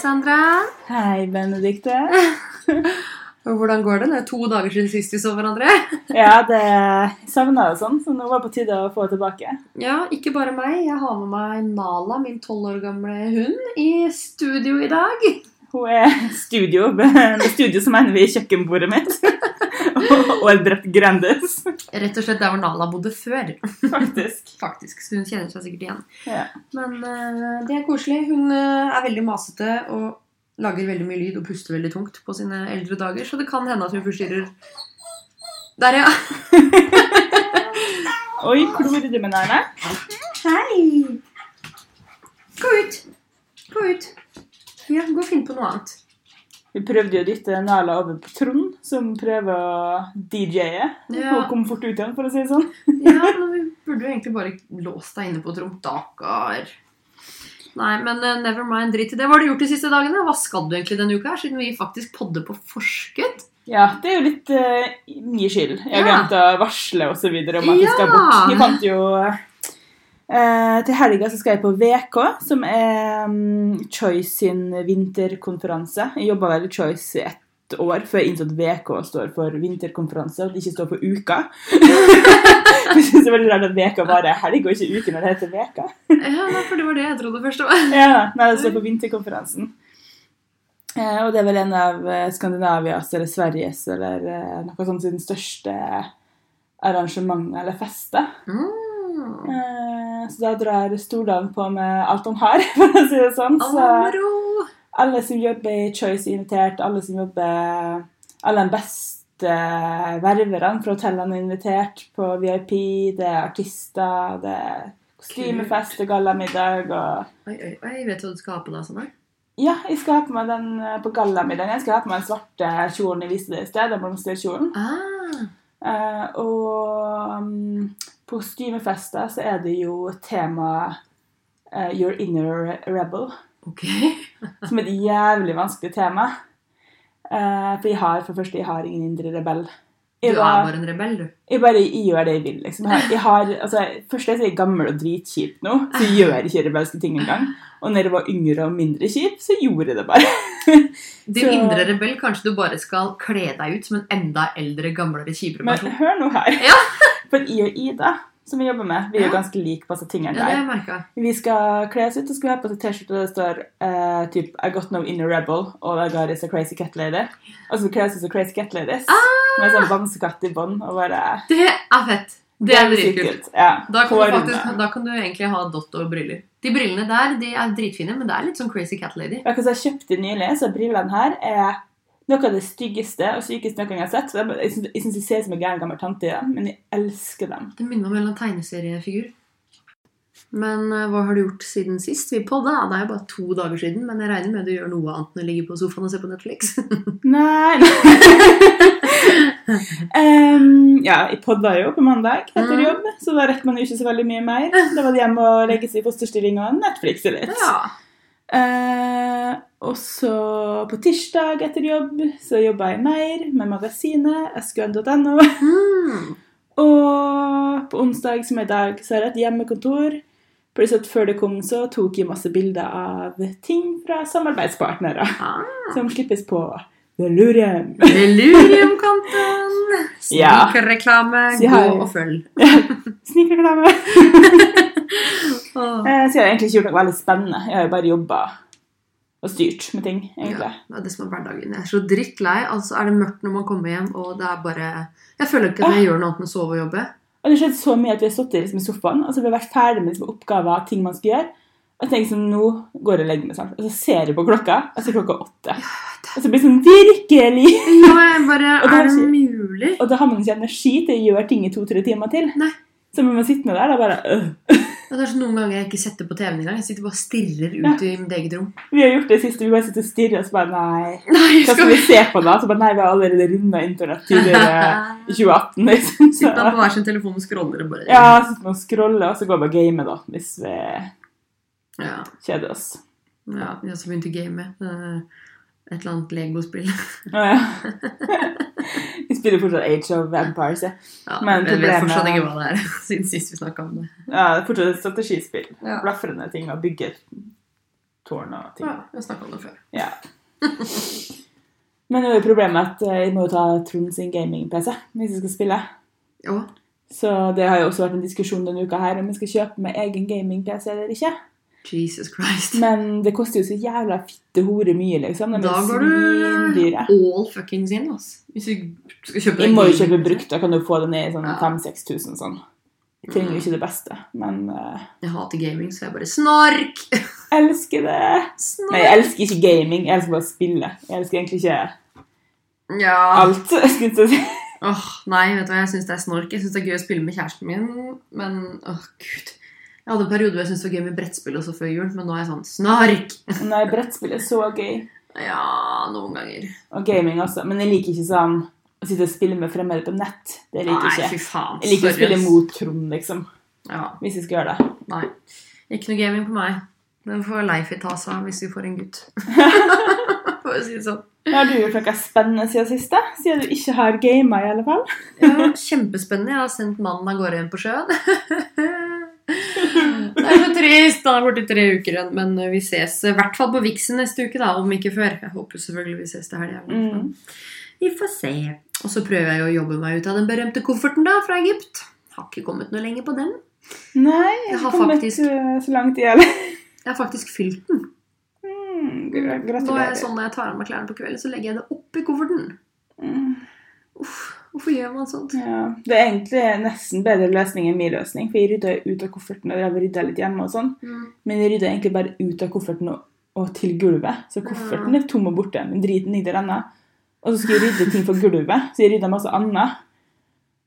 Sandra. Hei, Benedikte. Hvordan går det? Det er to dager siden sist vi så hverandre. Ja, det savna jo sånn, så nå var det på tide å få det tilbake. Ja, ikke bare meg. Jeg har med meg Nala, min tolv år gamle hund, i studio i dag. Hun er studio. Med studio så mener vi kjøkkenbordet mitt. Og et brett Grandis, Rett og slett der hvor Nala bodde før. faktisk. Faktisk, Så hun kjenner seg sikkert igjen. Ja. Men uh, det er koselig. Hun uh, er veldig masete og lager veldig mye lyd og puster veldig tungt på sine eldre dager, så det kan hende at hun forstyrrer Der, ja. Oi, klor du med nærme? Hei! Gå ut. Gå ut. Ja, gå og finn på noe annet. Vi prøvde jo å dytte Nala over på Trond, som prøver å DJ-e. Ja. Og kom fort ut igjen, for å si det sånn. Ja, men vi burde jo egentlig bare låst deg inne på Trond. rom. Dakkar. Nei, men uh, never mind. Drit i det. Hva har du gjort de siste dagene? Hva skal du egentlig denne uka, her, siden vi faktisk podder på forskudd? Ja, det er jo litt uh, min skyld. Jeg har Ja. glemt å varsle videre om at vi skal bort. Vi fant jo eh, Til helga så skal jeg på VK, som er um, Choice sin vinterkonferanse. Jeg jobba vel i Choice i ett år før jeg innså at VK står for vinterkonferanse, og at det ikke står for uka. jeg synes det er veldig rart at VK bare er helg og ikke uke når det heter VK. Ja, for det var det jeg trodde først. var. Ja, nei, det står på vinterkonferansen. Eh, og det er vel en av eh, Skandinavias eller Sveriges eller eh, noe sånt sin største arrangement eller feste. Mm. Eh, så da drar Stordalen på med alt han har, for å si det sånn. Så alle som jobber i Choice er invitert, alle som jobber Alle de beste ververne fra hotellene er invitert på VIP, det er artister, det er kostymefest og gallamiddag og Oi, oi, oi, vet du hva du skal ha på deg sånn da. Ja, jeg skal ha på meg den eh, på gallamiddagen. Jeg skal ha på meg den svarte kjolen jeg viste deg i sted, den blomsterkjolen. Ah, Uh, og um, på kostymefester så er det jo tema uh, Your Inner Rebel, ok. som er et jævlig vanskelig tema. Uh, for jeg har for første, jeg har ingen indre rebell. Du er bare en rebell, du. jeg bare jeg gjør det jeg vil, liksom. Jeg, har- altså, først er jeg gammel og dritkjip nå, så jeg gjør ikke rebelske ting engang. Og når jeg var yngre og mindre kjip, så gjorde jeg det bare. Din Så- indre rebell, kanskje du bare skal kle deg ut som en enda eldre, gamlere, kjipere Men hør nå her. Ja. For jeg og Ida, som vi jobber med, vi er jo ganske like på disse tingene der. Vi skal kle oss ut og skal ha på oss T-skjorte der det står uh, typ I got no inner rebel og I got is a crazy cat lady. Og så kler vi oss ut som crazy cat ladies. Med sånn bamsekatt i bånd og bare Det er fett. Det er dritkult. Ja. Da kan, du faktisk, da kan du egentlig ha dott og briller. De brillene der de er dritfine, men det er litt sånn Crazy Cat Lady. Ja, jeg kjøpte nylig, så brillene her er noe av det styggeste og sykeste noen gang jeg har sett. Jeg- Jeg syns jeg de ser ut som en gæren gammel tante i dem, men jeg elsker dem. Det minner om en eller annen tegneseriefigur. Men eh, hva har du gjort siden sist? Vi podda, det er jo bare to dager siden, men jeg regner med du gjør noe annet enn å ligge på sofaen og se på Netflix. Nei um, Ja, jeg podda jo på mandag etter Mm. jobb, så da rekker man jo ikke så veldig mye mer. Da var det hjem og legge seg i fosterstilling og Netflixe litt. ja. Eh, og så på tirsdag etter jobb så jobba jeg mer med magasinet skn.no. Mm. Og på onsdag, som er i dag, så har jeg et hjemmekontor. Pluss at før det kom, så tok jeg masse bilder av ting fra samarbeidspartnere. Ah. Som slippes på Delurium. Delurium-kanten! Snikreklame. Gå og følg. Snikreklame. Åh. Eh, Så jeg har egentlig ikke gjort noe veldig spennende. Jeg har jo bare jobba og styrt med ting, egentlig. Ja, det er det som er hverdagen. Jeg er så drittlei. Altså, er det mørkt når man kommer hjem, og det er bare Jeg føler ikke at jeg gjør noe annet enn å sove og jobbe. Og det har skjedd så mye at vi har sittet liksom, i sofaen og så har vi vært ferdig med liksom, oppgaver ting man skal gjøre. Og jeg tenker sånn, nå går jeg og legger meg snart. Og så ser jeg på klokka, og så er klokka åtte. Og så blir det sånn virkelig Ja, jeg bare, Og det er det mulig? Og da har man ikke energi til å gjøre ting i to-tre timer til. Nei. Så må man sitte med der og bare øh. Ja, Det er sånn Noen ganger jeg ikke setter på TV-en engang. Jeg sitter bare og stirrer Ja. ut i mitt eget rom. Vi har gjort det siste, vi bare sitter og stirrer og så bare nei. Nei, Hva skal vi se på da? Så bare nei, vi har allerede runda internett tidligere i 2018. Liksom. Sitter Så, på hver sin telefon og scroller og bare ja, så sitter man og scroller, og så går vi og gamer da, hvis vi ja. kjeder oss. ja vi har også begynt å game. Eh, Et eller annet Lego-spill. Å ja. Vi spiller fortsatt Age of Vampires, Ja. Ja, Men jeg vet fortsatt ikke hva det er, siden sist vi snakka om det. ja, det er fortsatt et strategispill. Ja. Blafrende ting og bygge tårn og ting. Ja, jeg snakka om det før. Ja. Men det er problemet at vi må ta Trond sin gaming-PC hvis vi skal spille. Ja. Så det har jo også vært en diskusjon denne uka her om vi skal kjøpe med egen gaming-PC eller ikke. Jesus Christ. Men det koster jo så jævla fitte hore mye, liksom. De Da går du all fuckings in, altså. Hvis du skal kjøpe Jeg må jo kjøpe brukt, da kan du få det ned i sånn Ja. 5000-6000 sånn. Jeg trenger jo ikke det beste, men uh, Jeg hater gaming, så jeg bare Snork! elsker det. Snork! Nei, jeg elsker ikke gaming, jeg elsker bare å spille. Jeg elsker egentlig ikke Ja. alt. skulle jeg si. Åh, nei, vet du hva, jeg syns det er snork. Jeg syns det er gøy å spille med kjæresten min, men åh, gud. Jeg hadde en periode hvor jeg syntes det var gøy med brettspill også før jul, men nå er jeg sånn snark! Nei, brettspill er så gøy. Ja, noen ganger. Og gaming også. Men jeg liker ikke sånn å sitte og spille med fremmede på nett. Det liker Nei, ikke. fy faen. Jeg liker å spille mot Trond, liksom. Ja, Hvis jeg skal gjøre det. nei. Ikke noe gaming på meg. Den får Leifi ta seg av hvis vi får en gutt. For å si det sånn. Har du gjort noe spennende siden sist? Siden du ikke har gama, i alle fall? Ja, kjempespennende. Jeg har sendt mannen av gårde igjen på sjøen. Det er så trist. Han er borte tre uker igjen. Men vi ses i hvert fall på Vixen neste uke, da, om ikke før. Jeg håper selvfølgelig vi ses til helga. Mm. Vi får se. Og så prøver jeg å jobbe meg ut av den berømte kofferten da, fra Egypt. Har ikke kommet noe lenger på den. Nei, jeg Jeg har kommet faktisk- eh, så langt i hjel. Jeg har faktisk fylt den. Mm, Nå er jeg gratulerer. sånn Når jeg tar av meg klærne på kvelden, så legger jeg det oppi kofferten. Mm, Uff, hvorfor gjør man sånt? ja. Det er egentlig nesten bedre løsning enn min løsning, for jeg rydda ut av kofferten og jeg rydda litt hjemme og sånn. Mm. Men jeg rydda egentlig bare ut av kofferten og, og til gulvet. Så kofferten er tom og borte, men driten ligger der ennå. Og så skulle jeg rydde ting fra gulvet, så jeg rydda masse annet.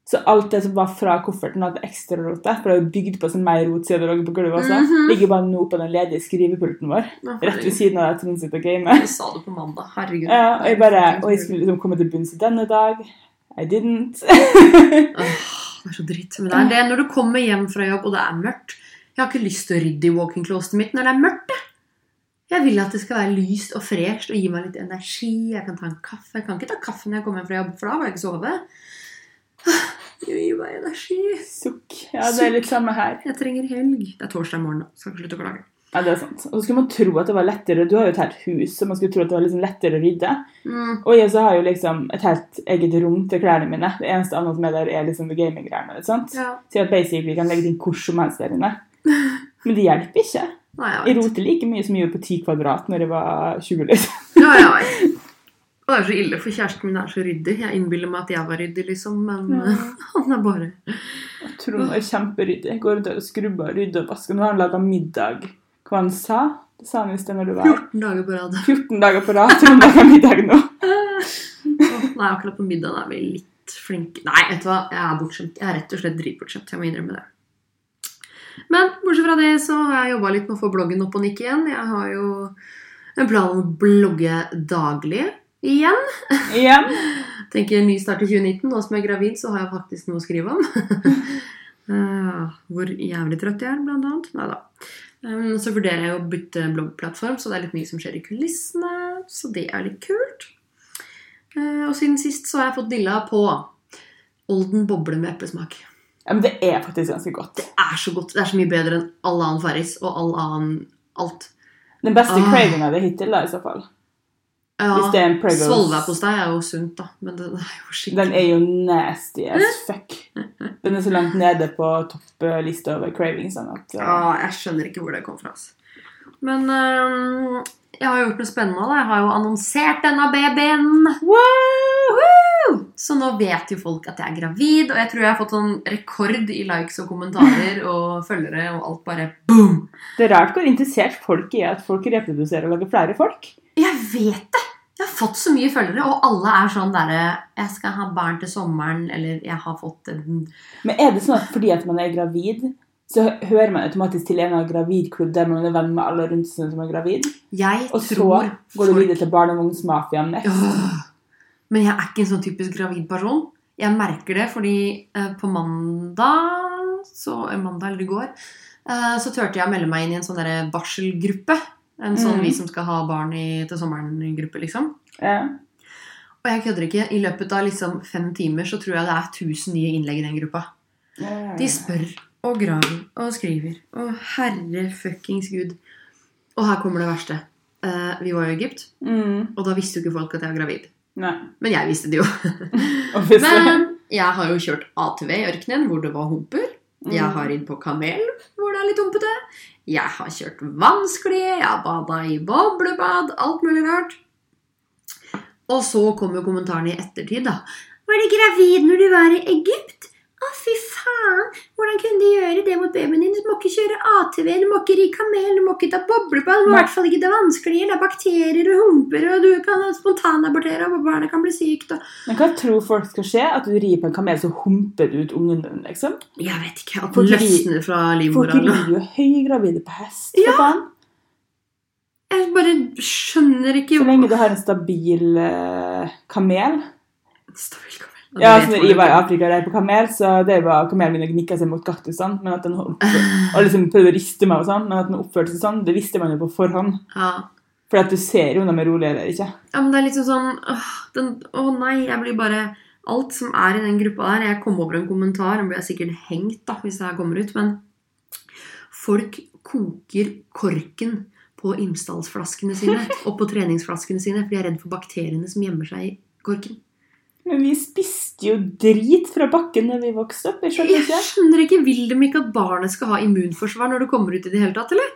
Så alt det som var fra kofferten, hadde ekstra rot. For det er jo bygd på seg mer rot siden det lå på gulvet også. Mhm. Ligger bare nå på den ledige skrivepulten vår. Ja, Rett ved siden av der Trond sitter og gamer. Det sa du på mandag. Herregud. Ja, og jeg bare Og jeg skulle liksom komme til bunns i denne dag. I didn't. Åh, det er så dritt. Men det er det når du kommer hjem fra jobb, og det er mørkt. Jeg har ikke lyst til å rydde i walk-in-closetet mitt når det er mørkt. jeg. Jeg vil at det skal være lyst og fresht og gi meg litt energi. Jeg kan ta en kaffe. Jeg kan ikke ta kaffe når jeg kommer hjem fra jobb, for da har jeg ikke sovet. Det gir meg energi. Sukk. Ja, det er litt samme her. Jeg trenger helg. Det er torsdag morgen. nå. Skal ikke slutte å klage. Ja, det er sant. Og så skulle man tro at det var lettere. Du har jo et helt hus, så man skulle tro at det var liksom lettere å rydde. Mm. Og jeg så har jo liksom et helt eget rom til klærne mine. Det eneste annet som er der, er liksom gaming-greiene. Ja. Så jeg basically kan legge det inn hvor som helst der inne. Men det hjelper ikke. Nei, jeg Jeg roter like mye som jeg gjorde på 10 kvadrat når jeg var 20. liksom. Ja, vet. Og det er så ille, for kjæresten min er så ryddig. Jeg innbiller meg at jeg var ryddig, liksom, men Ja. han er bare Trond er kjemperyddig. Jeg Går rundt og skrubber og rydder og vasker. Nå har han laga middag. Sa? Det sa han i sted når du var 14 dager på rad. 14 dager på rad. Trond lager middag nå. oh, Nei, akkurat på middagen er vi litt flinke. Nei, vet du hva, jeg er bortskjemt. Jeg er rett og slett dritbortskjemt. Jeg må innrømme det. Men bortsett fra det så har jeg jobba litt med å få bloggen opp og nikke igjen. Jeg har jo en plan om å blogge daglig igjen. Igjen. Tenker ny start i 2019. Nå som jeg er gravid, så har jeg faktisk noe å skrive om. uh, hvor jævlig trøtt jeg er, blant annet. Neida. Um, så vurderer jeg å bytte bloggplattform, så det er litt mye som skjer i kulissene. Så det er litt kult. Eh, og siden sist så har jeg fått dilla på Olden boble med eplesmak. Ja, men det er faktisk ganske godt. Det er så godt. Det er så mye bedre enn all annen Farris og all annen alt. Den beste Ah. cravinga di hittil, da, i så fall. Ja, Hvis det er en Pregos Svolværpostei er jo sunt, da. Men det er jo skikkelig Den er jo nasty as fuck. Den er så langt nede på topplista over cravings. Sånn at, Ja, jeg skjønner ikke hvor det kom fra. Altså. Men øhm, jeg har gjort noe spennende. Da. Jeg har jo annonsert denne babyen. Woo! Så nå vet jo folk at jeg er gravid, og jeg tror jeg har fått sånn rekord i likes og kommentarer og følgere, og alt bare boom! Det er rart hvor interessert folk er at folk reproduserer og lager flere folk. Jeg vet det! Jeg har fått så mye følgere, og alle er sånn derre 'Jeg skal ha barn til sommeren', eller 'Jeg har fått en Men er det sånn at fordi at man er gravid, så hører man automatisk til en av gravidklubb der man er venn med alle rundt seg som er gravid? Jeg Og så tror går du videre til barnevognmafiaen next? Åh. Men jeg er ikke en sånn typisk gravid person. Jeg merker det fordi eh, på mandag, så, eh, mandag eller i går, eh, så turte jeg å melde meg inn i en sånn der barselgruppe. En sånn Mm. vi som skal ha barn i, til sommeren-gruppe, liksom. Ja. Og jeg kødder ikke. I løpet av liksom fem timer så tror jeg det er 1000 nye innlegg i den gruppa. Ja. De spør og graver og skriver. Å, herre fuckings gud. Og her kommer det verste. Eh, vi var i Egypt, Mm. og da visste jo ikke folk at jeg var gravid. Nei. Men jeg visste det jo. Men jeg har jo kjørt ATV i ørkenen hvor det var humper. Jeg Mm. har ridd på kamel hvor det er litt humpete. Jeg har kjørt vannsklie, jeg har bada i boblebad, alt mulig rart. Og så kommer kommentaren i ettertid, da. Var du gravid når du var i Egypt? Å, fy faen! Hvordan kunne de gjøre det mot babyen din? Du må ikke kjøre ATV, du må ikke ri kamel, du må ikke ta boblebad, du må i hvert fall ikke ta vannsklier, det er bakterier og humper, og du kan spontanabortere, og barnet kan bli sykt, og Men hva tror folk skal skje? At du rir på en kamel, så humper du ut ungen din, liksom? Jeg vet ikke. At Folk den løsner fra livmora. Folk rir jo høygravide på hest, for Ja. faen. Jeg bare skjønner ikke Så lenge du har en stabil uh, kamel. Stabil kamel. Ja, altså så når jeg var i. Afrika og rei på kamel, så det var kamelen min og gnikka seg mot kaktusene. Men at den og liksom prøvde å riste meg og sånn, men at den oppførte seg sånn, det visste man jo på forhånd. Ja. For at du ser jo om de er rolige eller ikke. ja, men det er liksom sånn åh, den, Å nei, jeg blir bare Alt som er i den gruppa der Jeg kom over en kommentar, den blir jeg sikkert hengt da hvis det her kommer ut, men folk koker korken på Imsdalsflaskene sine og på treningsflaskene sine fordi de er redd for bakteriene som gjemmer seg i korken. Men vi spiste jo drit fra bakken da vi vokste opp. Jeg skjønner Jeg skjønner ikke, Vil de ikke at barnet skal ha immunforsvar når det kommer ut i det hele tatt, eller?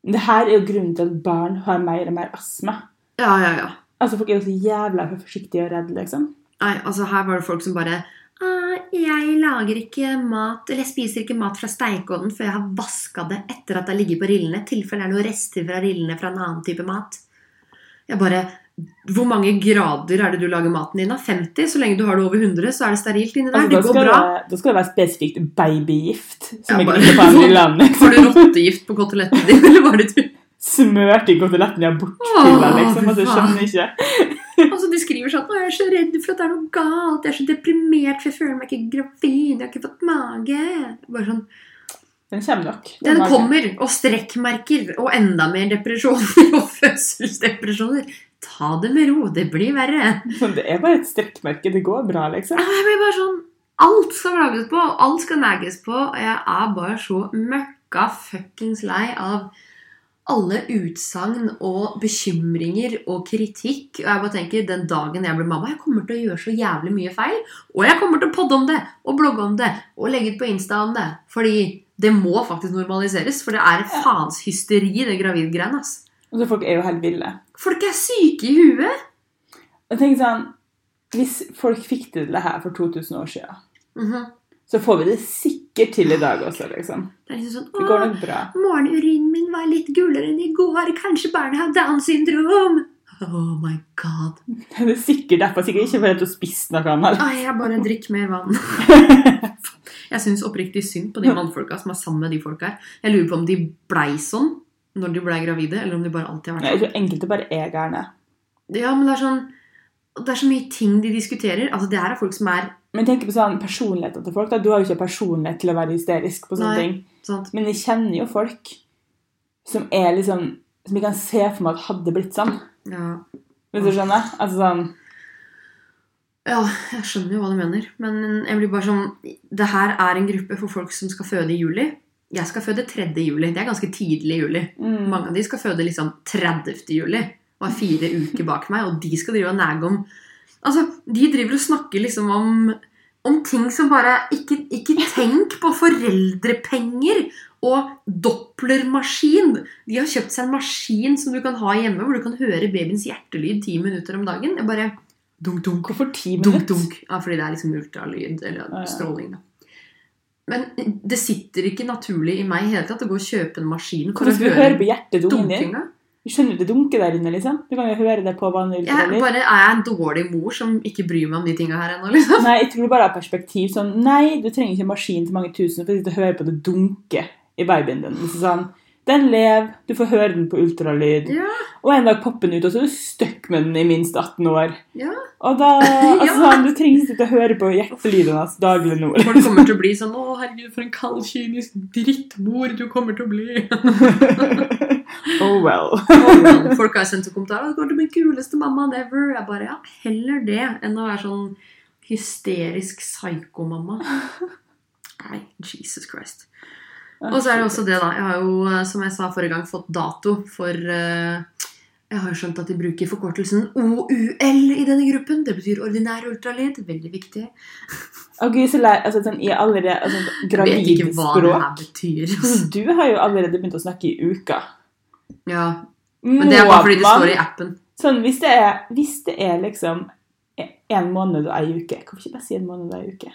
Det her er jo grunnen til at barn har mer og mer astma. Ja, ja, ja. Altså, Folk er jo så jævla for forsiktige og redde, liksom. Nei, altså her var det folk som bare «Ah, Jeg lager ikke mat, eller jeg spiser ikke mat fra steikeovnen før jeg har vaska det etter at det har ligget på rillene. I tilfelle det er noen rester fra rillene fra en annen type mat. Jeg bare Hvor mange grader er det du lager maten din av? 50? Så lenge du har det over 100, så er det sterilt inni der. Altså, det går bra. det, da skal det være spesifikt babygift. Som Ja, bare- ikke på andre land. Har du rottegift på koteletten din, eller var det du? Smørt i koteletten jeg har bort Åh, til deg, liksom. Altså, jeg skjønner ikke. Altså, de skriver sånn 'Å, jeg er så redd for at det er noe galt. Jeg er så deprimert, for jeg føler meg ikke gravid. Jeg har ikke fått mage.' Bare sånn Den kommer nok. Den den kommer, og strekkmerker, og enda mer depresjoner og fødselsdepresjoner. Ta det med ro, det blir verre. Men Det er bare et strekkmerke. Det går bra, liksom. Jeg blir bare sånn Alt skal klages på, og alt skal neges på. og Jeg er bare så møkka fuckings lei av alle utsagn og bekymringer og kritikk. Og jeg bare tenker, den dagen jeg blir mamma, jeg kommer til å gjøre så jævlig mye feil. Og jeg kommer til å podde om det, og blogge om det, og legge ut på Insta om det. Fordi det må faktisk normaliseres, for det er faens hysteri, det gravidgreiene. ass. Og så folk er jo helt ville. Folk er syke i huet. Jeg tenker sånn, Hvis folk fikk til det her for 2000 år siden, Mhm. så får vi det sikkert til i dag også, liksom. Det liksom sånn, Det går «Åh, nok bra. Morgenurinen min var litt gulere enn i går. Kanskje barnet har Downs syndrom. Oh my god. Det er sikkert derfor. Sikkert ikke fordi du har spist noe annet. Ai, jeg bare drikker mer vann. Jeg syns oppriktig synd på de mannfolka som er sammen med de folka her. Jeg lurer på om de blei sånn når de blei gravide, eller om de bare alltid har Jeg vært sånn. tror enkelte bare er gærne. Ja, men det er sånn Det er så mye ting de diskuterer. Altså, Det her er folk som er Men tenk på sånn personligheten til folk. da. Du har jo ikke personlighet til å være hysterisk på sånne Nei. ting. sant? Men jeg kjenner jo folk som er liksom Som jeg kan se for meg at hadde blitt sånn. Ja. Hvis du skjønner? Altså sånn ja, jeg skjønner jo hva du mener. Men jeg blir bare sånn Det her er en gruppe for folk som skal føde i juli. Jeg skal føde 3. juli. Det er ganske tidlig i juli. mm, Mange av de skal føde liksom 30. juli og er fire uker bak meg, og de skal drive og nage om Altså, de driver og snakker liksom om, om ting som bare ikke, ikke tenk på foreldrepenger og dopplermaskin. De har kjøpt seg en maskin som du kan ha hjemme, hvor du kan høre babyens hjertelyd ti minutter om dagen. Jeg bare Dunk, dunk. Hvorfor ti minutter? Dunk, dunk. Ja, fordi det er liksom ultralyd eller stråling. da. Men det sitter ikke naturlig i meg i hele tatt å gå og kjøpe en maskin for å høre høre på din? dunkinga. Du skjønner det dunker der inne, liksom. Du kan jo høre det på vanlig Jeg bare er jeg en dårlig mor som ikke bryr meg om de tinga her ennå, liksom. Nei, jeg tror bare er perspektiv sånn Nei, du trenger ikke en maskin til mange tusen for å sitte og høre på det dunke i babyen din. Liksom sånn, den lever, du får høre den på ultralyd. Ja, Og en dag popper den ut, og så er du stuck med den i minst 18 år. ja. Og da, altså, Ja. Du trenger ikke å høre på hjertelyden hans daglig nå. Folk kommer til å bli sånn Å, herregud, for en kald, kynisk drittmor du kommer til å bli. oh well. Og Folk har sendt kommentarer. 'Du går til min kuleste mammaen ever'. Jeg bare Ja, heller det enn å være sånn hysterisk psykomamma. Nei, Jesus Christ. Og så er det også det, da. Jeg har jo, eh, som jeg sa forrige gang, fått dato for eh, Jeg har jo skjønt at de bruker forkortelsen OUL i denne gruppen. Det betyr ordinær ultralyd. Veldig viktig. Å gud, så lei, altså, sånn, i allerede altså, Jeg vet ikke hva det her betyr. altså. Du har jo allerede begynt å snakke i uka. Ja, Men det er bare fordi det står i appen. Sånn, hvis det er, hvis det er liksom en måned og ei uke Hvorfor ikke bare si en måned og ei uke?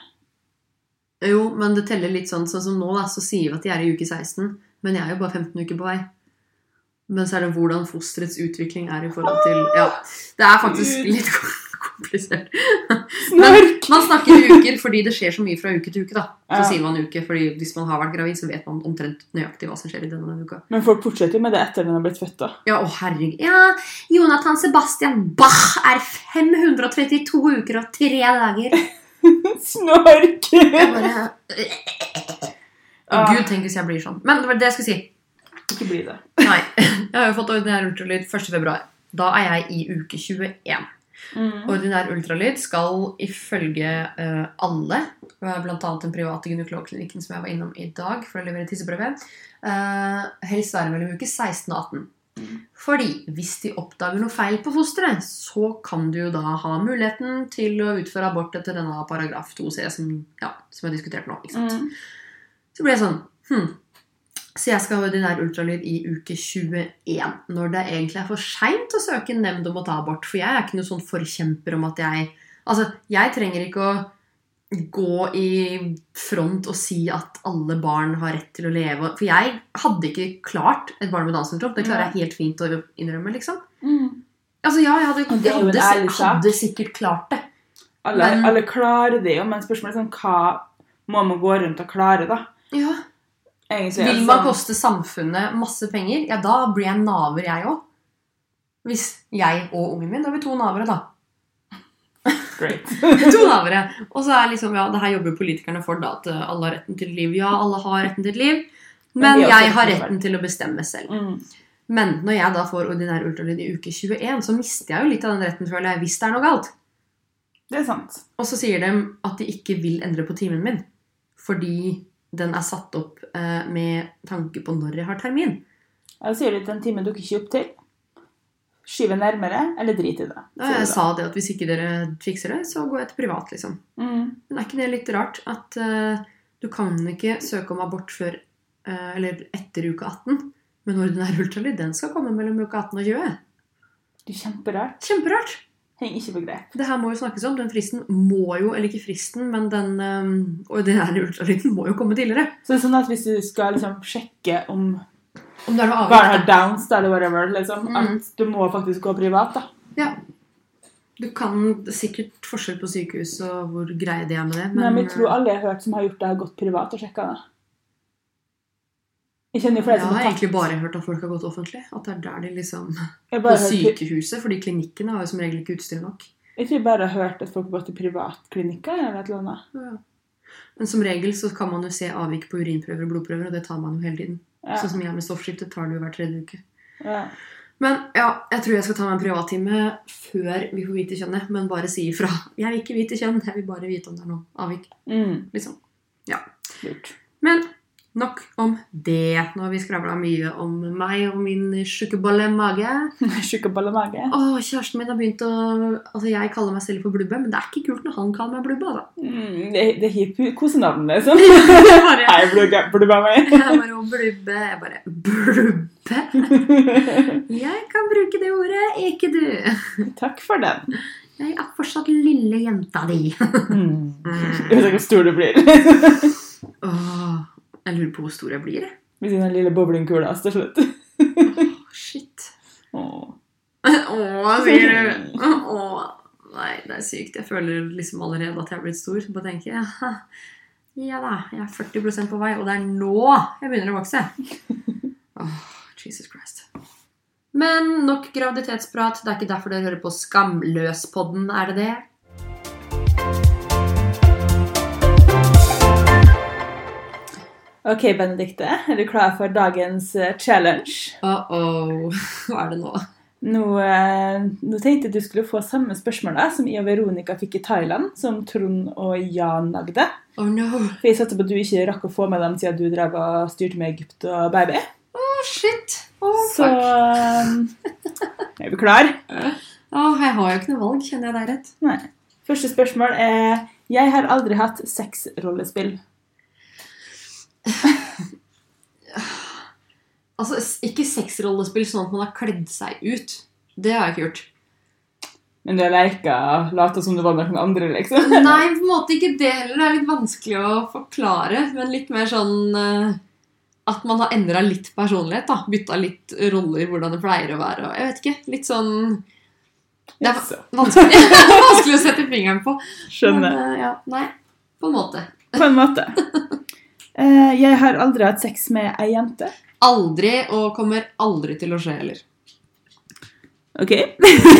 Jo, men det teller litt sånn, sånn som nå, da, så sier vi at de er i uke 16. Men jeg er jo bare 15 uker på vei. Men så er det hvordan fosterets utvikling er i forhold til Ja, det er faktisk litt komplisert. Snork! Man snakker uker fordi det skjer så mye fra uke til uke. da. Så Ja. sier man uke, fordi hvis man har vært gravid, så vet man omtrent nøyaktig hva som skjer i denne, denne uka. Men folk fortsetter med det etter den har blitt født. da. Ja, å herregud. Ja, Jonathan Sebastian Bach er 532 uker og tre dager. Snork! Jeg bare Å. Gud, tenk hvis jeg blir sånn. Men det var det jeg skulle si. Ikke bli det. Nei. Jeg har jo fått ordinær ultralyd 1. februar. Da er jeg i uke 21. Mm. Ordinær ultralyd skal ifølge uh, alle, bl.a. den private gynekologklinikken som jeg var innom i dag for å levere tisseprøve, uh, helst være mellom uke 16 og 18. Fordi hvis de oppdager noe feil på fosteret, så kan du jo da ha muligheten til å utføre abort etter denne paragraf 2c som, ja, som er diskutert nå. ikke sant? Mm. Så ble jeg sånn hm. Så jeg skal ha ordinær ultralyd i uke 21. Når det egentlig er for seint å søke en nemnd om å ta abort. For jeg er ikke noen sånn forkjemper om at jeg Altså, jeg trenger ikke å gå i front og si at alle barn har rett til å leve. For jeg hadde ikke klart et barn med Downs syndrom. Det klarer jeg helt fint å innrømme, liksom. Mm. Altså, ja, jeg hadde, jeg hadde, sak. hadde sikkert klart det. Alle, Men- alle klarer det jo, men spørsmålet er sånn, hva må man gå rundt og klare, da? Ja. Egentlig, Vil man sånn- koste samfunnet masse penger, ja, da blir jeg naver, jeg òg. Hvis jeg og ungen min Da er vi to navere, da. Great. to lavere. Og så er liksom, ja, det her jobber politikerne for, da, at eh, alle har retten til et liv. Ja, alle har retten til et liv, Men men jeg har retten til å bestemme selv. Mm. Men når jeg da får ordinær ultralyd i uke 21, så mister jeg jo litt av den retten, føler jeg, hvis det er noe galt. Det er sant. Og så sier de at de ikke vil endre på timen min. Fordi den er satt opp eh, med tanke på når jeg har termin. Jeg sier de at den timen dukker ikke opp til. Skyve nærmere, eller drit i det. Ja, jeg du sa det at hvis ikke dere fikser det, så går jeg til privat, liksom. Mm. Men er ikke det litt rart at uh, du kan ikke søke om abort før uh, Eller etter uke 18? Men ordinær ultralyd den skal komme mellom uke 18 og 20. Det er kjemperart. Kjemperart! Henger ikke på grep. Det her må jo snakkes om. Den fristen må jo, eller ikke fristen, men den um, ordinære ultralyden må jo komme tidligere. Så det er sånn at hvis du skal liksom sjekke om Om det er noe barn har downs, eller whatever, liksom, Mm. at du må faktisk gå privat, da. Ja. Du kan er sikkert forskjell på sykehus og hvor greie de er med det. Men, Men, jeg tror alle jeg har hørt som har gjort det, har gått privat og sjekka det. Jeg jeg har har tatt egentlig bare hørt at folk har gått offentlig. At det er der de liksom På har sykehuset, fordi klinikkene har jo som regel ikke utstyr nok. jeg tror jeg bare har hørt at folk har gått til privatklinikker eller et eller annet. Ja. Men som regel så kan man jo se avvik på urinprøver og blodprøver, og det tar man jo hele tiden. Ja. Sånn som jeg med stoffskifte tar det jo hver tredje uke. Ja. Men ja, jeg tror jeg skal ta meg en privattime før vi får vite kjønnet, men bare si ifra. Jeg vil ikke vite kjønn, jeg vil bare vite om det er noe avvik. Mm. liksom. Ja. Lurt. Men nok om det. Nå har vi skravla mye om meg og min sjukeballe mage. Sjukeball og mage. Å, kjæresten min har begynt å Altså, jeg kaller meg selv for Blubbe, men det er ikke kult når han kaller meg Blubbe. da. Mm, det, det er hipp kosenavn, liksom. Hei, blubbe, blubba meg. jeg bare Blubbe. Jeg bare Blubbe? Jeg kan bruke det ordet, ikke du. Takk for den. Jeg er fortsatt lille jenta di. Mm. Jeg vet ikke hvor stor du blir. Åh, jeg lurer på hvor stor jeg blir. jeg. Med sine lille bowlingkuler til slutt. oh, shit. Åh. Åh, sier du. Åh. Nei, det er sykt. Jeg føler liksom allerede at jeg er blitt stor. Så bare tenker jeg «Haha, ja da, jeg er 40% på vei, og det er nå jeg begynner å vokse. Oh, Jesus Christ. Men nok graviditetsprat. Det er ikke derfor dere hører på Skamløspodden, er det det? Ok, Benedikte. Er du klar for dagens eh, challenge? Uh-oh. Hva er det nå? Nå, eh, nå tenkte jeg du skulle få samme spørsmål da, som jeg og Veronica fikk i Thailand, som Trond og Jan lagde. Oh no. For jeg satser på at du ikke rakk å få med dem siden du drev og styrte med Egypt og baby. Oh, shit. Oh, Så fuck. um, er vi klar? Åh, jeg har jo ikke noe valg, kjenner jeg deg rett. Nei. Første spørsmål er Jeg har aldri hatt sexrollespill. Altså, ikke sexrollespill sånn at man har kledd seg ut. Det har jeg ikke gjort. Men du har leika lata som du var noen andre, liksom? Nei, på en måte ikke det heller. Det er litt vanskelig å forklare. Men litt mer sånn eh, at man har endra litt personlighet. da. Bytta litt roller, hvordan det pleier å være. og Jeg vet ikke. Litt sånn Det er vanskelig, vanskelig å sette fingeren på. Skjønner. Men, eh, ja, nei, på en måte. På en måte. Eh, jeg har aldri hatt sex med ei jente. Aldri, og kommer aldri til å skje heller. OK?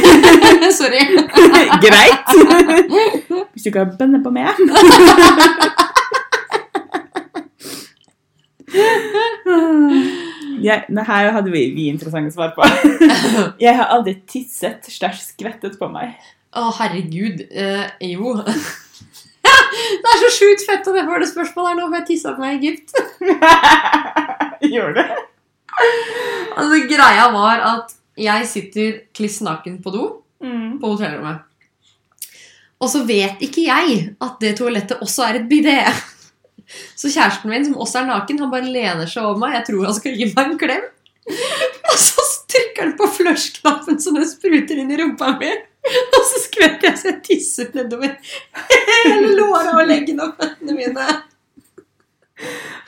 Sorry. Greit. Hvis du ikke har bønner på meg. Ja, her hadde vi, vi interessante svar på. Jeg har aldri tisset stæsj skvettet på meg. Å, herregud. Eh, jo. Det er så sjukt fett jeg får det spørsmålet her nå, for jeg tissa på meg i Egypt. Gjør det? Altså, greia var at jeg sitter kliss naken på do Mm. på hotellrommet. Og så vet ikke jeg at det toalettet også er et bidé. Så kjæresten min, som også er naken, han bare lener seg over meg. Jeg tror han skal gi meg en klem. Og så trykker han på flush-knappen så det spruter inn i rumpa mi. Og så skvetter jeg så jeg tisser nedover hele låra og leggene og føttene mine.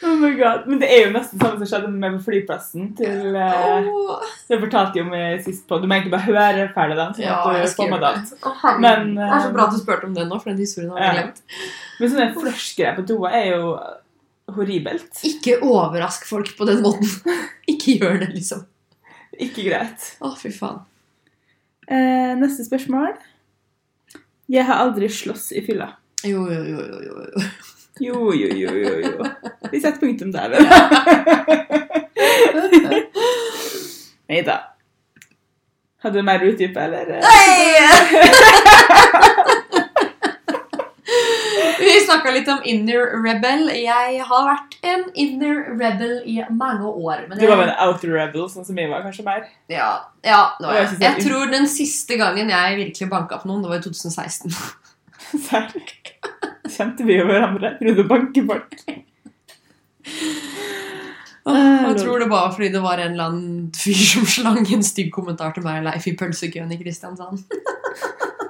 Oh my god. Men det er jo nesten samme som skjedde med flyplassen til eh, oh. Det fortalte jeg om i sist på. Du må egentlig bare høre ferdig den. Sånn Ja, jeg skal gjøre det. Oh. Men, det er så eh, bra at du spurte om det nå, for den historien har jeg Ja. glemt. Men sånne flush-greier på doa er jo horribelt. Ikke overrask folk på den måten. Ikke gjør det, liksom. Ikke greit. Å, fy faen. Eh, neste spørsmål. Jeg har aldri slåss i fylla. Jo, jo, jo, jo, jo. jo. Jo, jo, jo, jo, jo. Vi setter punktum der. vel? Nei da. Hadde du mer utdype, eller? Vi snakka litt om inner rebel. Jeg har vært en inner rebel i mange år. Men Du var vel en outer rebel, sånn som jeg var, kanskje mer? ja, ja, det var jeg. jeg tror den siste gangen jeg virkelig banka på noen, det var i 2016. Serr? Kjente vi jo hverandre? Prøvde å banke folk. Jeg tror det var fordi det var en eller annen fyr som slang en stygg kommentar til meg og Leif i pølsekøen i Kristiansand.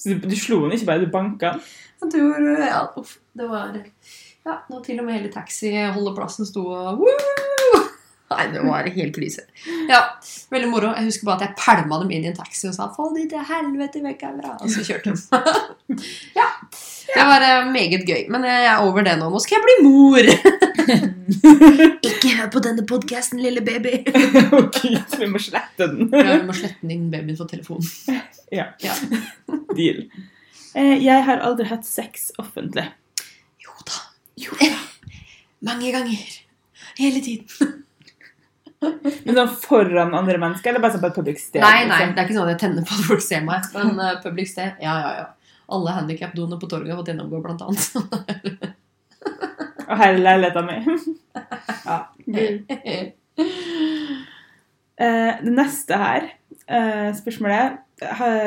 Så du, du slo henne ikke bare, du banka den? Jeg tror, ja, uff, det var Ja, nå til og med hele taxiholdeplassen sto og Woo! Nei, det var helt krise. Ja, Veldig moro. Jeg husker bare at jeg pælma dem inn i en taxi og sa 'få de til helvete vekk herfra'. Og så kjørte de. ja. Det var eh, meget gøy. Men jeg er over det nå. Nå skal jeg bli mor! Ikke hør på denne podkasten, lille baby. Å gud, vi må slette den. Ja, vi må slette den inn babyen på telefonen. Ja. Ja. Deal. Eh, jeg har aldri hatt sex offentlig. Jo da. Jo da. Mange ganger. Hele tiden. Men sånn foran andre mennesker, eller bare sånn på et public sted? Nei, nei, liksom? det er ikke sånn at jeg tenner på at folk ser meg. Men uh, public sted, ja, ja, ja. Alle handikapdoene på torget har fått gjennomgå, blant annet. Og her er min mi. ja. uh, det neste her, uh, spørsmålet,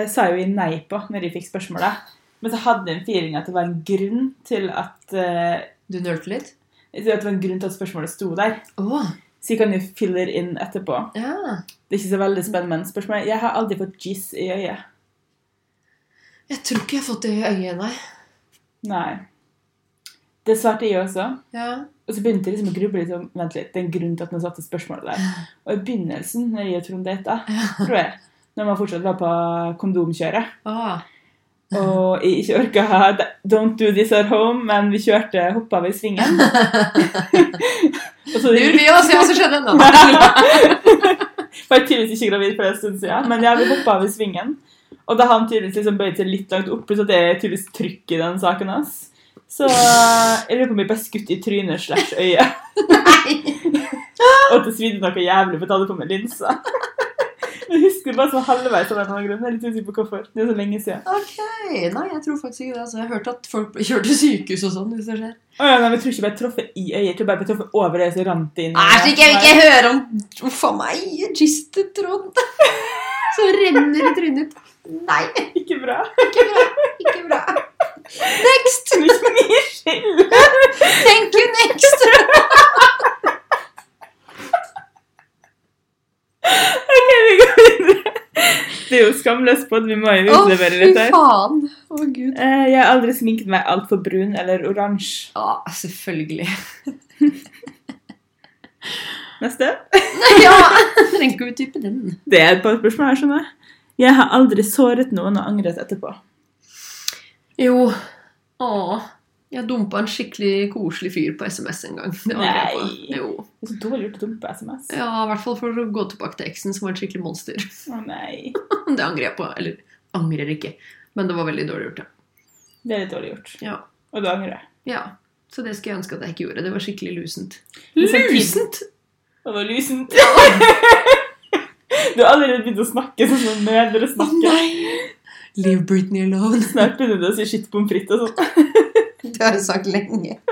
sa jo vi nei på når jeg fikk spørsmålet. Men så hadde jeg en feeling at det var en grunn til at uh, Du nølte litt? at det var en grunn til at spørsmålet sto der. Oh. Så jeg kan jo fylle det inn etterpå. ja. Det er ikke så veldig spennende, spørsmålet Jeg har aldri fått jizz i øyet. Jeg tror ikke jeg har fått det i øyet, nei. Nei. Det svarte jeg også. Ja. Og så begynte jeg liksom å gruble litt om Vent litt, det er en grunn til at man satte spørsmålet der. Og i begynnelsen, når jeg og Trond data, tror jeg, når man fortsatt var på kondomkjøret, Ah. og jeg ikke orka Don't do this at home, men vi kjørte hoppa over i svingen. så det gjorde vi også, jeg også skjedde det. var jeg tydeligvis ikke gravid for en stund siden, men ja, vi hoppa over i svingen. Og da han tydeligvis liksom bøyd seg litt langt opp, pluss at det er tydeligvis trykk i den saken hans. Så jeg lurer på om jeg ble skutt i trynet slash øyet. Og at det svidde noe jævlig, for jeg hadde på meg linser. Jeg husker bare sånn halvveis av den grunn. Jeg er litt usikker på hvorfor. Det er så lenge siden. Ok, Nei, jeg tror faktisk ikke det. Altså, jeg har hørt at folk kjørt til sykehus og sånn. hvis det skjer. Å ja, nei, men jeg tror ikke bare truffet i øyet. Jeg tror bare jeg truffet over øyet, så rant det inn. Æsj, ikke, jeg vil ikke høre om Uff a meg, gistet tråd. Så renner i trynet. Nei, Ikke bra. ikke bra. Ikke bra. Next! Det. Thank you, next! Ok, vi går videre. Det er jo skamløst på at vi må jo Å, utlevere dette. litt her. faen. Å, gud. Eh, Jeg har aldri sminket meg altfor brun eller oransje. Ja, selvfølgelig. Neste. Ja, trenger ikke utdype den. Det er et par spørsmål her, skjønner jeg. Jeg har aldri såret noen og angret etterpå. Jo. Åh. Jeg dumpa en skikkelig koselig fyr på SMS en gang. Det var. Nei. Jo. Det er så dårlig gjort å dumpe SMS. Ja, i hvert fall for å gå tilbake til eksen, som var et skikkelig monster. Å nei. Det angrer jeg på. Eller angrer ikke. Men det var veldig dårlig gjort, ja. Det litt dårlig gjort. Ja. Og du angrer. ja. Så det skulle jeg ønske at jeg ikke gjorde. Det var skikkelig lusent. Lusent? Det var lusent. Du har allerede begynt å snakke sånn som mødre Å snakker. nei! Leave Britney alone. Snart begynner du å si shit pommes frites og sånn. Det har jeg sagt lenge.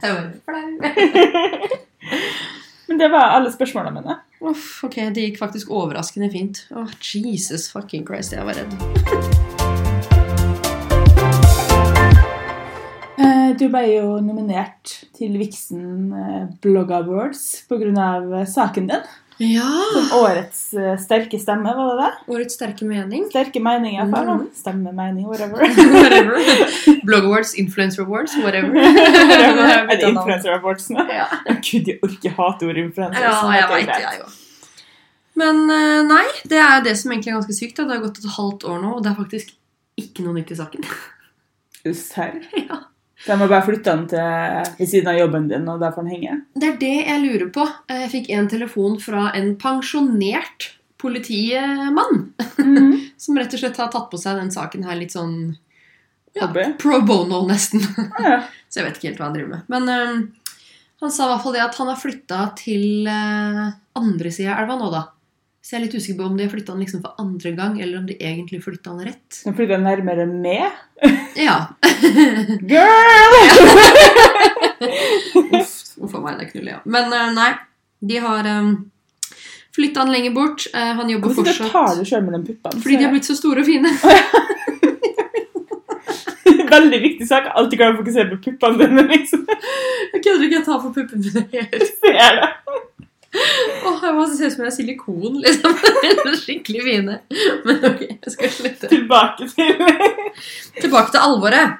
Jeg var flau. Men det var alle spørsmålene mine. Uff, ok, det gikk faktisk overraskende fint. Oh, Jesus fucking Christ, jeg var redd. Eh, Du ble jo nominert til Vixen eh, Blog Awards pga. saken din. Ja! Som årets uh, sterke stemme, var det det? Årets sterke mening. Sterke mening, iallfall. Mhm. Mm. Stemme, mening, whatever. Whatever. Blog awards, influencer awards, whatever. Er det influencer awards nå? Ja, Gud, jeg orker hate ordet influencer. ja jeg veit det, jeg òg. Men eh, nei, det er det som egentlig er ganske sykt. Da. Det har gått et halvt år nå, og det er faktisk ikke noe nytt i saken. Serr? Ja. Så jeg må bare flytte den til ved siden av jobben din, og der får den henge? Det er det jeg lurer på. Jeg fikk en telefon fra en pensjonert politimann. Mhm. Som rett og slett har tatt på seg den saken her litt sånn ja, pro bono, nesten. Ja. Så jeg vet ikke helt hva han driver med. Men um, han sa i hvert fall det at han har flytta til uh, andre sida av elva nå, da. Så jeg er litt usikker på om de har flytta han liksom for andre gang, eller om de egentlig flytta han rett. Den flytter den nærmere med? Ja. Girl! Uff, uff a meg, det er knull, ja. Men øh, nei, de har um, flytta han lenger bort. Eh, han jobber Hvorfor fortsatt tar du sjøl med den puppene? fordi de har blitt så store og fine. Veldig viktig sak. Alltid kan å fokusere på puppene dine. liksom. Jeg kødder ikke, jeg tar for puppene dine. Ser det. Se ut som jeg har silikon, liksom. Skikkelig fine. Men ok, jeg skal slutte. Tilbake til Tilbake til alvoret.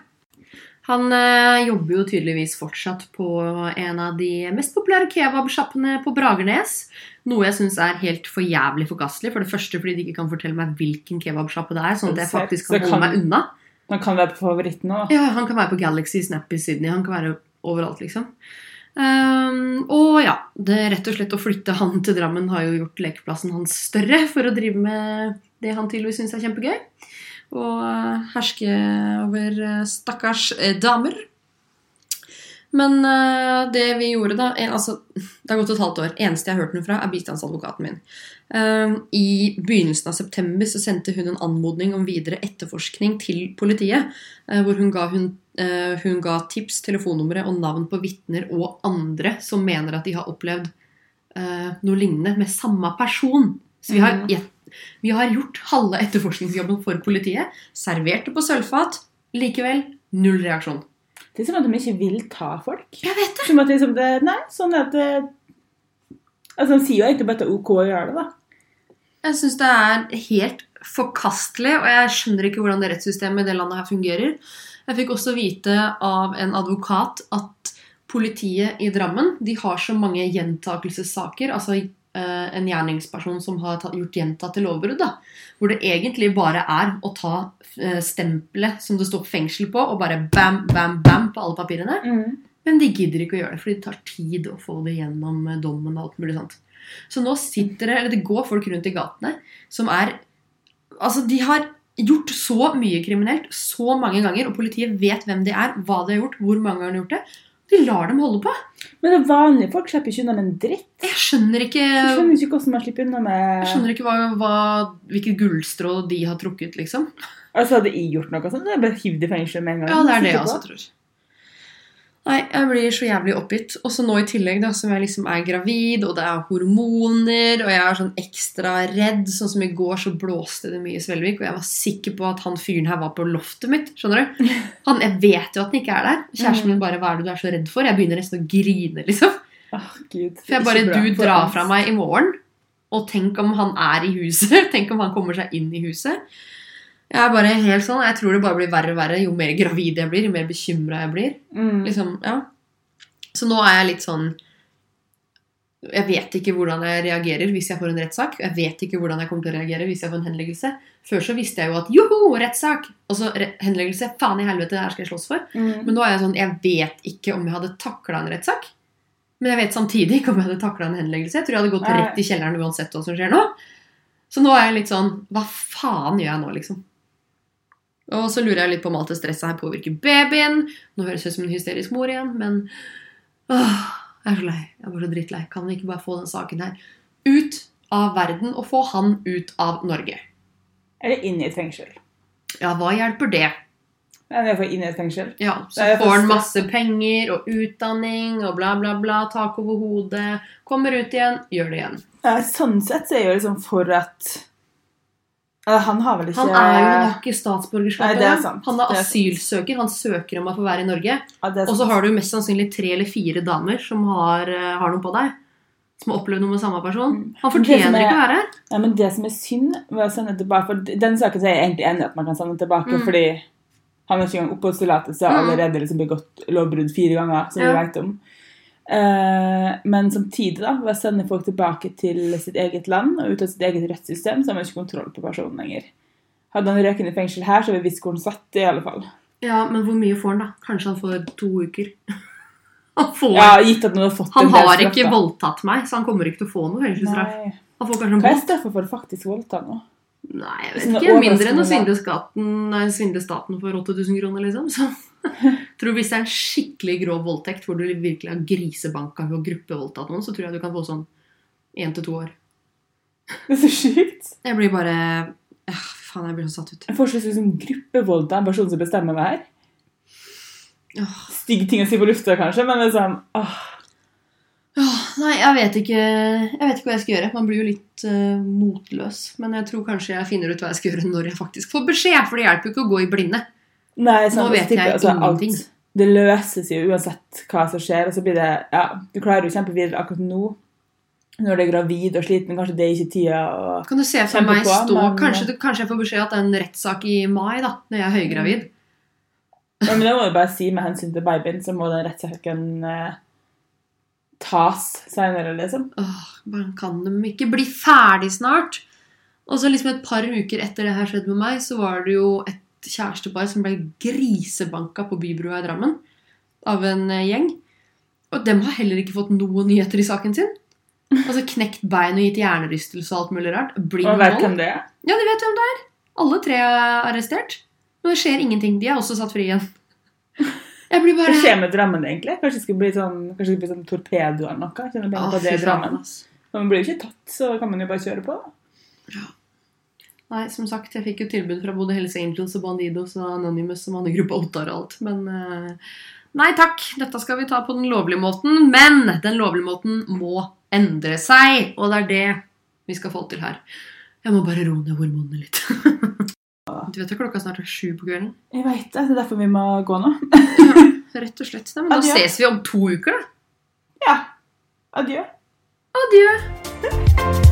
Han eh, jobber jo tydeligvis fortsatt på en av de mest populære kebabsjappene på Bragernes. Noe jeg syns er helt for jævlig forkastelig. For det første fordi de ikke kan fortelle meg hvilken kebabsjappe det er. Sånn at jeg faktisk kan, kan holde meg unna. Han kan være på favoritten òg. Ja, Han kan være på Galaxy, Snap i Sydney. Han kan være overalt, liksom. Ehm, og ja, det rett og slett å flytte han til Drammen har jo gjort lekeplassen hans større for å drive med det han tydeligvis syns er kjempegøy. Og eh, herske over eh, stakkars eh, damer. Men uh, det vi gjorde da eh, altså, Det har gått et halvt år. Eneste jeg har hørt noe fra, er bistandsadvokaten min. Uh, I begynnelsen av september så sendte hun en anmodning om videre etterforskning til politiet. Uh, Hvor hun ga, hun, hun ga tips, telefonnumre og navn på vitner og andre som mener at de har opplevd noe lignende med samme person. Så vi har, gjett- vi har gjort halve etterforskningsjobben for politiet. Servert det på sølvfat. Likevel null reaksjon. Det er som at de ikke vil ta folk. Jeg vet det! Som at liksom det, Nei, sånn at det Altså, De sier jo egentlig bare at det er OK å gjøre det, da. Jeg syns det er helt forkastelig, og jeg skjønner ikke hvordan det rettssystemet i det landet her fungerer. Jeg fikk også vite av en advokat at politiet i Drammen de har så mange gjentakelsessaker, altså en gjerningsperson som har gjort gjentatte lovbrudd, da, hvor det egentlig bare er å ta uh, stempelet som det står fengsel på, og bare bam, bam, bam på alle papirene. Men de gidder ikke å gjøre det, fordi det tar tid å få det gjennom eh, dommen og alt mulig sånt. Så nå sitter det, eller det går folk rundt i gatene som er Altså, de har gjort så mye kriminelt så mange ganger, og politiet vet hvem de er, hva de har gjort, hvor mange ganger de har gjort det. De lar dem holde på. Men vanlige folk slipper ikke unna med en dritt. Jeg skjønner ikke, Jeg skjønner ikke hvordan man slipper unna med jeg skjønner ikke hva, hva, hvilket gullstrå de har trukket, liksom. Altså, hadde jeg gjort noe sånt, så hadde jeg bare hivd i fengsel med en gang. Ja, det er det jeg også tror. Nei, jeg blir så jævlig oppgitt. Og så nå i tillegg, da, som jeg liksom er gravid, og det er hormoner, og jeg er sånn ekstra redd. Sånn som i går så blåste det mye i Svelvik, og jeg var sikker på at han fyren her var på loftet mitt. Skjønner du? Han, jeg vet jo at han ikke er der. Kjæresten min bare 'Hva er det du er så redd for?' Jeg begynner nesten å grine, liksom. Gud. For jeg bare Du drar fra meg i morgen, og tenk om han er i huset. Tenk om han kommer seg inn i huset. Jeg er bare helt sånn, jeg tror det bare blir verre og verre jo mer gravid jeg blir, jo mer bekymra jeg blir. Mm. Liksom, ja. Så nå er jeg litt sånn Jeg vet ikke hvordan jeg reagerer hvis jeg får en rettssak. Jeg vet ikke hvordan jeg kommer til å reagere hvis jeg får en henleggelse. Før så visste jeg jo at joho, rettssak! Og så henleggelse. Faen i helvete, det her skal jeg slåss for. Mm. Men nå er jeg sånn, jeg vet ikke om jeg hadde takla en rettssak. Men jeg vet samtidig ikke om jeg hadde takla en henleggelse. Jeg tror jeg hadde gått rett i kjelleren uansett hva som skjer nå. Så nå er jeg litt sånn Hva faen gjør jeg nå, liksom? Og så lurer jeg litt på om alt det stresset her påvirker babyen. Nå høres jeg ut som en hysterisk mor igjen, men åh, jeg er så lei. Jeg er bare så drittlei. Kan vi ikke bare få den saken her ut av verden og få han ut av Norge? Eller inn i et fengsel. Ja, hva hjelper det? Men jeg får inn i et fengsel. Ja, så får han masse penger og utdanning og bla, bla, bla. Tak over hodet. Kommer ut igjen, gjør det igjen. Eh, Sånn sett så er jeg jo liksom for at Han har vel ikke Han er jo nok i statsborgerskap. Nei, er sant. Han er er asylsøker. Han søker om å få være i Norge. Ja, Og så har du mest sannsynlig tre eller fire damer som har, eh, har noe på deg. Som har opplevd noe med samme person. Mm. Han fortjener er- ikke å være her. Ja, men det som er synd ved å sende tilbake For den saken er jeg egentlig enig i at man kan sende tilbake, Mm. fordi han har ikke engang oppholdstillatelse og Mm. allerede liksom begått lovbrudd fire ganger, som Ja. vi vet om. Eh, men samtidig, da, ved å sende folk tilbake til sitt eget land og ut av sitt eget rettssystem, så har man ikke kontroll på personen lenger. Hadde han røket i fengsel her, så hadde vi visst hvor han satt, i alle fall. Ja, men hvor mye får han, da? Kanskje han får to uker. Han får Ja, gitt at han har fått Han har ikke da. voldtatt meg, så han kommer ikke til å få noe fengselsstraff. Han får kanskje en Hva er bot. for faktisk voldta nå? Nei, jeg vet ikke. Mindre enn å svindle staten for 8000 kroner, liksom. Så tror Hvis det er en skikkelig grov voldtekt hvor du virkelig har grisebanka og gruppevoldtatt noen, så tror jeg du kan få sånn én til to år. Det er så sjukt. Jeg blir bare øh, Faen, jeg blir så satt ut. Jeg får så lyst til liksom en person som bestemmer meg her. Stygg ting å si på lufta, kanskje, men liksom åh. Oh, nei, jeg vet ikke Jeg vet ikke hva jeg skal gjøre. Man blir jo litt uh, motløs. Men jeg tror kanskje jeg finner ut hva jeg skal gjøre når jeg faktisk får beskjed. For det hjelper jo ikke å gå i blinde. Nei, Nå vet jeg, jeg altså, ingenting. det løses jo uansett hva som skjer, og så blir det Ja, du klarer jo kjempe videre akkurat nå. Når du er gravid og sliten, kanskje det er ikke tida å Kan du se for meg på, stå men- kanskje, du- kanskje jeg får beskjed at det er en rettssak i mai, da, når jeg er høygravid. ja, Men det må du bare si med hensyn til babyen, så må den rettssaken eh, tas seinere, liksom. Åh, men kan de ikke bli ferdig snart? Og så liksom et par uker etter det her skjedde med meg, så var det jo et kjærestepar som ble grisebanka på Bybrua i Drammen av en eh, gjeng. Og dem har heller ikke fått noen nyheter i saken sin. Altså Knekt bein og gitt hjernerystelse og alt mulig rart. Blind Og vet hvem det er? Ja, de vet hvem det er. Alle tre er arrestert. Men det skjer ingenting. De er også satt fri igjen. Blir Hva skjer med Drammen, egentlig? Kanskje det skal bli sånn, kanskje det blir sånn torpedo eller noe? Kjenner på det Drammen. man blir jo ikke tatt, så kan man jo bare kjøre på. Nei, som sagt, jeg fikk jo tilbud fra både Hells Angels og Bandidos og Anonymous som hadde gruppa Ottar og alt, men eh, Nei takk, dette skal vi ta på den lovlige måten, men den lovlige måten må endre seg, og det er det vi skal få til her. Jeg må bare roe ned hormonene litt. du vet at klokka snart er sju på kvelden? Jeg vet det, det er derfor vi må gå nå. Rett og slett. Nei, men da ses vi om to uker, da. Ja. Adjø. Adjø.